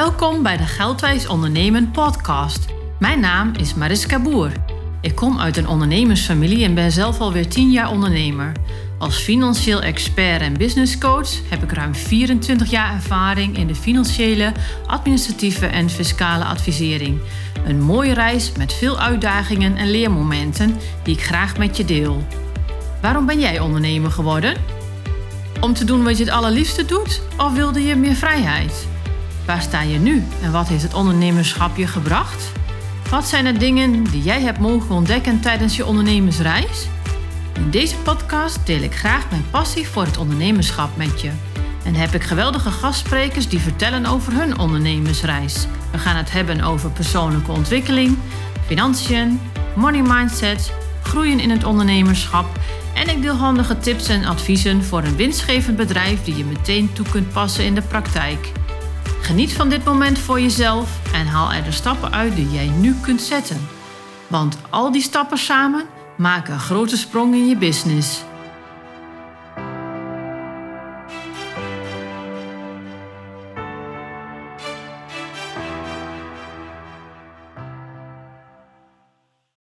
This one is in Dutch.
Welkom bij de Geldwijs Ondernemen podcast. Mijn naam is Mariska Boer. Ik kom uit een ondernemersfamilie en ben zelf alweer 10 jaar ondernemer. Als financieel expert en businesscoach heb ik ruim 24 jaar ervaring in de financiële, administratieve en fiscale advisering. Een mooie reis met veel uitdagingen en leermomenten die ik graag met je deel. Waarom ben jij ondernemer geworden? Om te doen wat je het allerliefste doet of wilde je meer vrijheid? Waar sta je nu en wat heeft het ondernemerschap je gebracht? Wat zijn de dingen die jij hebt mogen ontdekken tijdens je ondernemersreis? In deze podcast deel ik graag mijn passie voor het ondernemerschap met je. En heb ik geweldige gastsprekers die vertellen over hun ondernemersreis. We gaan het hebben over persoonlijke ontwikkeling, financiën, money mindset, groeien in het ondernemerschap en ik deel handige tips en adviezen voor een winstgevend bedrijf die je meteen toe kunt passen in de praktijk. Geniet van dit moment voor jezelf en haal er de stappen uit die jij nu kunt zetten. Want al die stappen samen maken een grote sprong in je business.